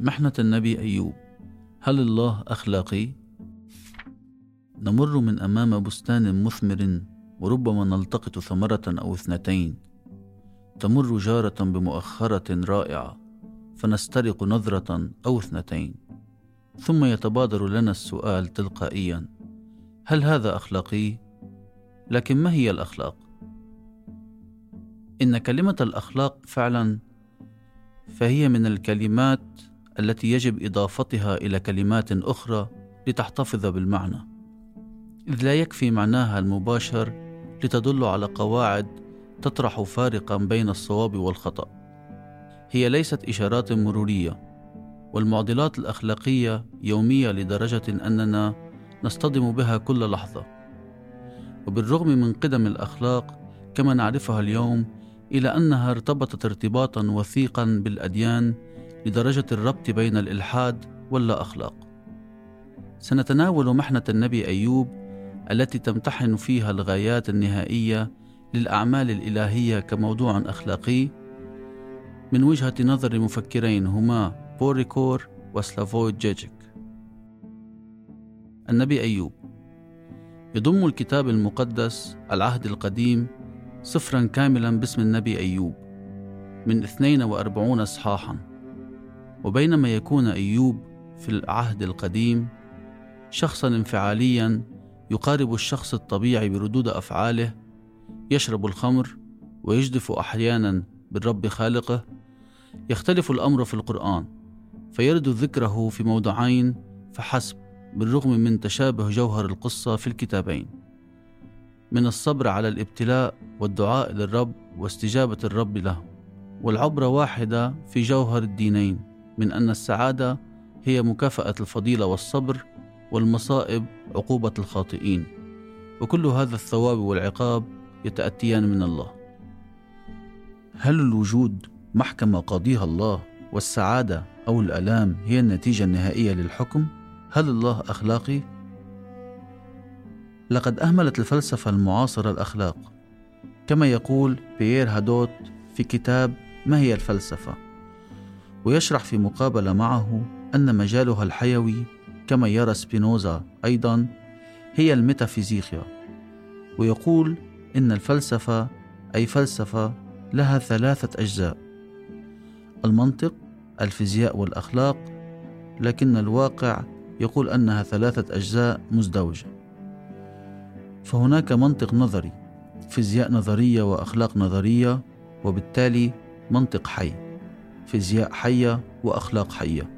محنة النبي أيوب هل الله أخلاقي؟ نمر من أمام بستان مثمر وربما نلتقط ثمرة أو اثنتين تمر جارة بمؤخرة رائعة فنسترق نظرة أو اثنتين ثم يتبادر لنا السؤال تلقائيا هل هذا أخلاقي؟ لكن ما هي الأخلاق؟ إن كلمة الأخلاق فعلا فهي من الكلمات التي يجب إضافتها إلى كلمات أخرى لتحتفظ بالمعنى. إذ لا يكفي معناها المباشر لتدل على قواعد تطرح فارقا بين الصواب والخطأ. هي ليست إشارات مرورية والمعضلات الأخلاقية يومية لدرجة أننا نصطدم بها كل لحظة. وبالرغم من قدم الأخلاق كما نعرفها اليوم إلى أنها ارتبطت ارتباطا وثيقا بالأديان لدرجة الربط بين الإلحاد واللا أخلاق. سنتناول محنة النبي أيوب التي تمتحن فيها الغايات النهائية للأعمال الإلهية كموضوع أخلاقي من وجهة نظر مفكرين هما بوريكور وسلافويد جيجيك. النبي أيوب يضم الكتاب المقدس العهد القديم صفرا كاملا باسم النبي أيوب من 42 إصحاحا وبينما يكون أيوب في العهد القديم شخصا انفعاليا يقارب الشخص الطبيعي بردود أفعاله يشرب الخمر ويجدف أحيانا بالرب خالقه يختلف الأمر في القرآن فيرد ذكره في موضعين فحسب بالرغم من تشابه جوهر القصة في الكتابين. من الصبر على الابتلاء والدعاء للرب واستجابة الرب له والعبرة واحدة في جوهر الدينين. من أن السعادة هي مكافأة الفضيلة والصبر والمصائب عقوبة الخاطئين وكل هذا الثواب والعقاب يتأتيان من الله هل الوجود محكمة قاضيها الله والسعادة أو الآلام هي النتيجة النهائية للحكم؟ هل الله أخلاقي؟ لقد أهملت الفلسفة المعاصرة الأخلاق كما يقول بيير هادوت في كتاب ما هي الفلسفة ويشرح في مقابلة معه أن مجالها الحيوي كما يرى سبينوزا أيضا هي الميتافيزيقيا. ويقول إن الفلسفة أي فلسفة لها ثلاثة أجزاء. المنطق الفيزياء والأخلاق لكن الواقع يقول أنها ثلاثة أجزاء مزدوجة. فهناك منطق نظري فيزياء نظرية وأخلاق نظرية وبالتالي منطق حي. فيزياء حية وأخلاق حية.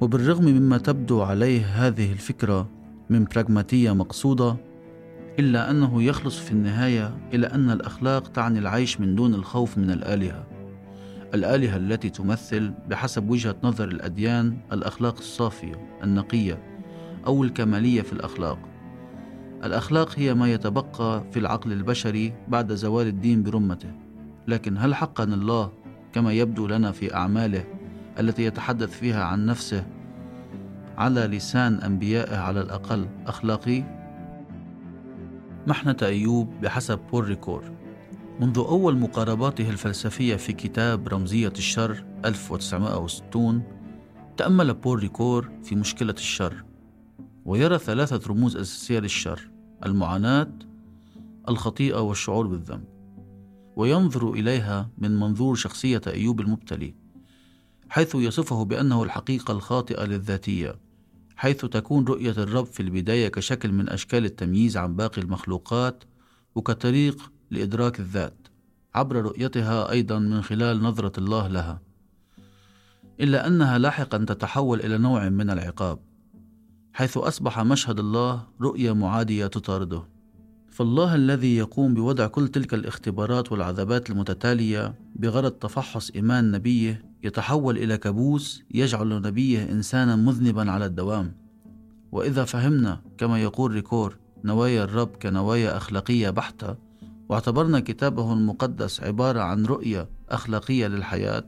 وبالرغم مما تبدو عليه هذه الفكرة من براغماتية مقصودة إلا أنه يخلص في النهاية إلى أن الأخلاق تعني العيش من دون الخوف من الآلهة. الآلهة التي تمثل بحسب وجهة نظر الأديان الأخلاق الصافية النقية أو الكمالية في الأخلاق. الأخلاق هي ما يتبقى في العقل البشري بعد زوال الدين برمته. لكن هل حقا الله كما يبدو لنا في أعماله التي يتحدث فيها عن نفسه على لسان أنبيائه على الأقل أخلاقي؟ محنة أيوب بحسب بول ريكور منذ أول مقارباته الفلسفية في كتاب رمزية الشر 1960 تأمل بول ريكور في مشكلة الشر ويرى ثلاثة رموز أساسية للشر المعاناة الخطيئة والشعور بالذنب وينظر إليها من منظور شخصية أيوب المبتلي حيث يصفه بأنه الحقيقة الخاطئة للذاتية حيث تكون رؤية الرب في البداية كشكل من أشكال التمييز عن باقي المخلوقات وكطريق لإدراك الذات عبر رؤيتها أيضا من خلال نظرة الله لها إلا أنها لاحقا تتحول إلى نوع من العقاب حيث أصبح مشهد الله رؤية معادية تطارده. فالله الذي يقوم بوضع كل تلك الاختبارات والعذابات المتتالية بغرض تفحص إيمان نبيه يتحول إلى كابوس يجعل نبيه إنسانا مذنبا على الدوام. وإذا فهمنا كما يقول ريكور نوايا الرب كنوايا أخلاقية بحتة واعتبرنا كتابه المقدس عبارة عن رؤية أخلاقية للحياة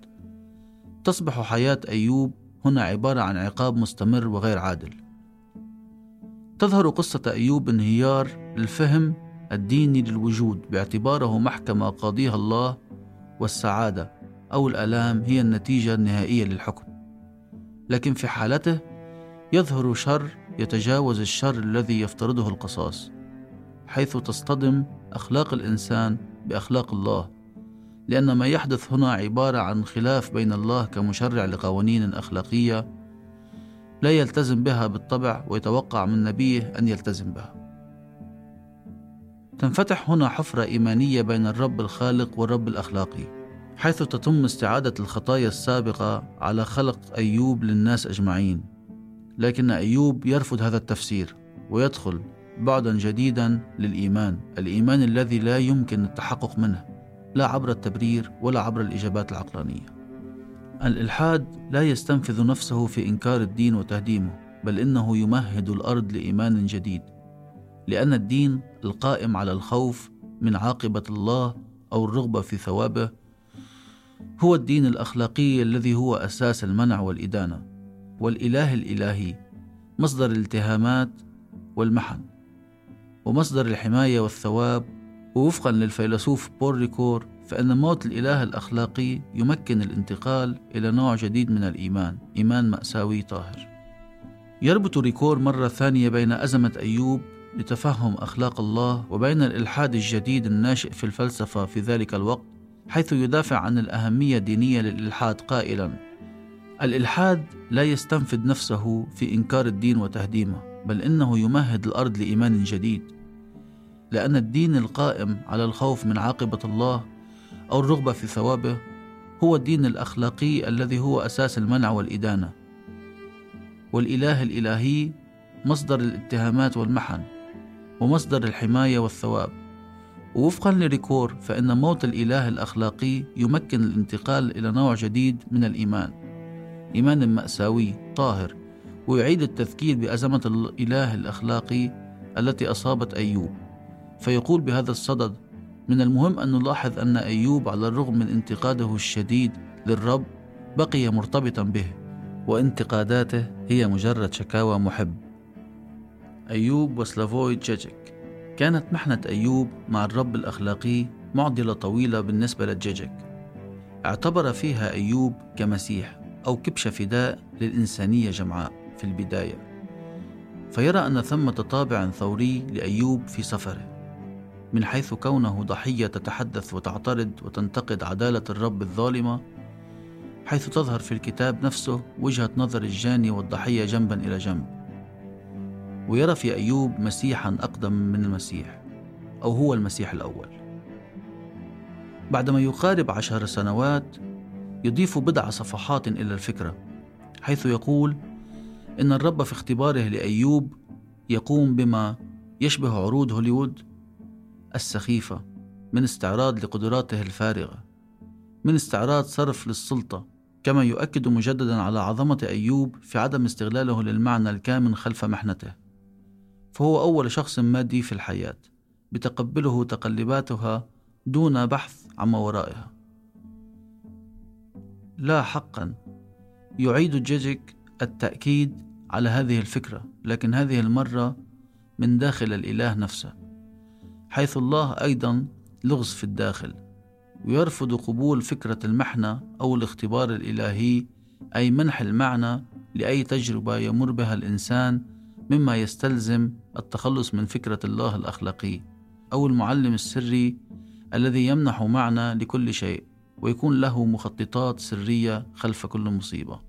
تصبح حياة أيوب هنا عبارة عن عقاب مستمر وغير عادل. تظهر قصة أيوب انهيار الفهم الديني للوجود باعتباره محكمة قاضيها الله والسعادة أو الآلام هي النتيجة النهائية للحكم لكن في حالته يظهر شر يتجاوز الشر الذي يفترضه القصاص حيث تصطدم أخلاق الإنسان بأخلاق الله لأن ما يحدث هنا عبارة عن خلاف بين الله كمشرع لقوانين أخلاقية لا يلتزم بها بالطبع ويتوقع من نبيه أن يلتزم بها. تنفتح هنا حفرة إيمانية بين الرب الخالق والرب الأخلاقي، حيث تتم استعادة الخطايا السابقة على خلق أيوب للناس أجمعين، لكن أيوب يرفض هذا التفسير ويدخل بعدا جديدا للإيمان، الإيمان الذي لا يمكن التحقق منه، لا عبر التبرير ولا عبر الإجابات العقلانية. الإلحاد لا يستنفذ نفسه في إنكار الدين وتهديمه بل إنه يمهد الأرض لإيمان جديد لأن الدين القائم على الخوف من عاقبة الله أو الرغبة في ثوابه هو الدين الأخلاقي الذي هو أساس المنع والإدانة والإله الإلهي مصدر الالتهامات والمحن ومصدر الحماية والثواب ووفقا للفيلسوف بول ريكور فإن موت الإله الأخلاقي يمكن الانتقال إلى نوع جديد من الإيمان، إيمان مأساوي طاهر. يربط ريكور مرة ثانية بين أزمة أيوب لتفهم أخلاق الله وبين الإلحاد الجديد الناشئ في الفلسفة في ذلك الوقت، حيث يدافع عن الأهمية الدينية للإلحاد قائلا: الإلحاد لا يستنفد نفسه في إنكار الدين وتهديمه، بل إنه يمهد الأرض لإيمان جديد. لأن الدين القائم على الخوف من عاقبة الله أو الرغبة في ثوابه هو الدين الأخلاقي الذي هو أساس المنع والإدانة. والإله الإلهي مصدر الاتهامات والمحن. ومصدر الحماية والثواب. ووفقا لريكور فإن موت الإله الأخلاقي يمكن الانتقال إلى نوع جديد من الإيمان. إيمان مأساوي طاهر ويعيد التذكير بأزمة الإله الأخلاقي التي أصابت أيوب. فيقول بهذا الصدد من المهم أن نلاحظ أن أيوب على الرغم من انتقاده الشديد للرب بقي مرتبطا به وانتقاداته هي مجرد شكاوى محب. أيوب وسلافوي جيجيك كانت محنة أيوب مع الرب الأخلاقي معضلة طويلة بالنسبة لجيجيك اعتبر فيها أيوب كمسيح أو كبش فداء للإنسانية جمعاء في البداية. فيرى أن ثمة طابع ثوري لأيوب في سفره. من حيث كونه ضحية تتحدث وتعترض وتنتقد عدالة الرب الظالمة حيث تظهر في الكتاب نفسه وجهة نظر الجاني والضحية جنبا إلى جنب. ويرى في أيوب مسيحا أقدم من المسيح أو هو المسيح الأول. بعدما يقارب عشر سنوات يضيف بضع صفحات إلى الفكرة حيث يقول إن الرب في اختباره لأيوب يقوم بما يشبه عروض هوليوود السخيفة من استعراض لقدراته الفارغة من استعراض صرف للسلطة كما يؤكد مجددا على عظمة أيوب في عدم استغلاله للمعنى الكامن خلف محنته. فهو أول شخص مادي في الحياة بتقبله تقلباتها دون بحث عما ورائها لا حقا يعيد جيجيك التأكيد على هذه الفكرة لكن هذه المرة من داخل الإله نفسه حيث الله أيضا لغز في الداخل ويرفض قبول فكرة المحنة أو الاختبار الإلهي أي منح المعنى لأي تجربة يمر بها الإنسان مما يستلزم التخلص من فكرة الله الأخلاقي أو المعلم السري الذي يمنح معنى لكل شيء ويكون له مخططات سرية خلف كل مصيبة.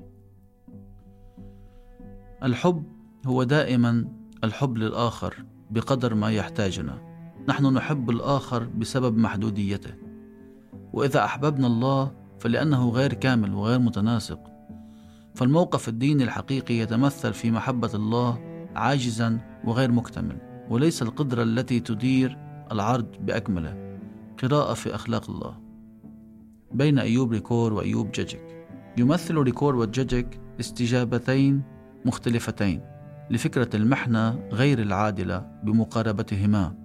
الحب هو دائما الحب للآخر بقدر ما يحتاجنا. نحن نحب الآخر بسبب محدوديته وإذا أحببنا الله فلأنه غير كامل وغير متناسق فالموقف الديني الحقيقي يتمثل في محبة الله عاجزا وغير مكتمل وليس القدرة التي تدير العرض بأكمله. قراءة في أخلاق الله. بين أيوب ريكور وأيوب جيجيك يمثل ريكور وجيجيك استجابتين مختلفتين لفكرة المحنة غير العادلة بمقاربتهما.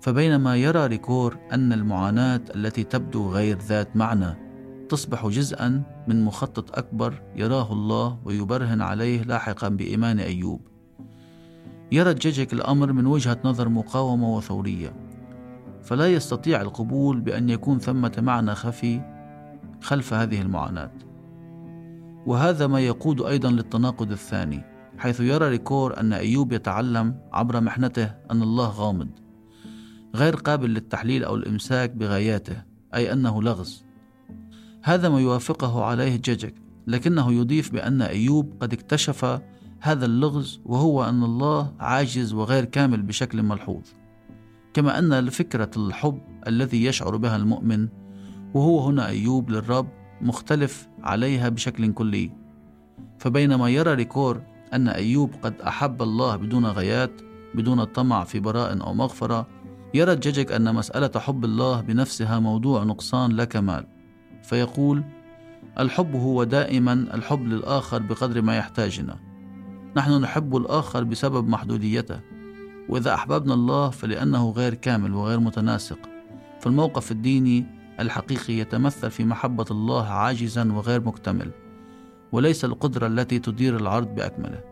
فبينما يرى ريكور أن المعاناة التي تبدو غير ذات معنى تصبح جزءا من مخطط أكبر يراه الله ويبرهن عليه لاحقا بإيمان أيوب. يرى جيجيك الأمر من وجهة نظر مقاومة وثورية. فلا يستطيع القبول بأن يكون ثمة معنى خفي خلف هذه المعاناة. وهذا ما يقود أيضا للتناقض الثاني حيث يرى ريكور أن أيوب يتعلم عبر محنته أن الله غامض غير قابل للتحليل أو الإمساك بغاياته أي أنه لغز. هذا ما يوافقه عليه جيجك لكنه يضيف بأن أيوب قد اكتشف هذا اللغز وهو أن الله عاجز وغير كامل بشكل ملحوظ. كما أن فكرة الحب الذي يشعر بها المؤمن وهو هنا أيوب للرب مختلف عليها بشكل كلي. فبينما يرى ريكور أن أيوب قد أحب الله بدون غايات بدون طمع في براء أو مغفرة يرى جيجك أن مسألة حب الله بنفسها موضوع نقصان لا كمال. فيقول الحب هو دائما الحب للآخر بقدر ما يحتاجنا. نحن نحب الآخر بسبب محدوديته. وإذا أحببنا الله فلأنه غير كامل وغير متناسق. فالموقف الديني الحقيقي يتمثل في محبة الله عاجزا وغير مكتمل. وليس القدرة التي تدير العرض بأكمله.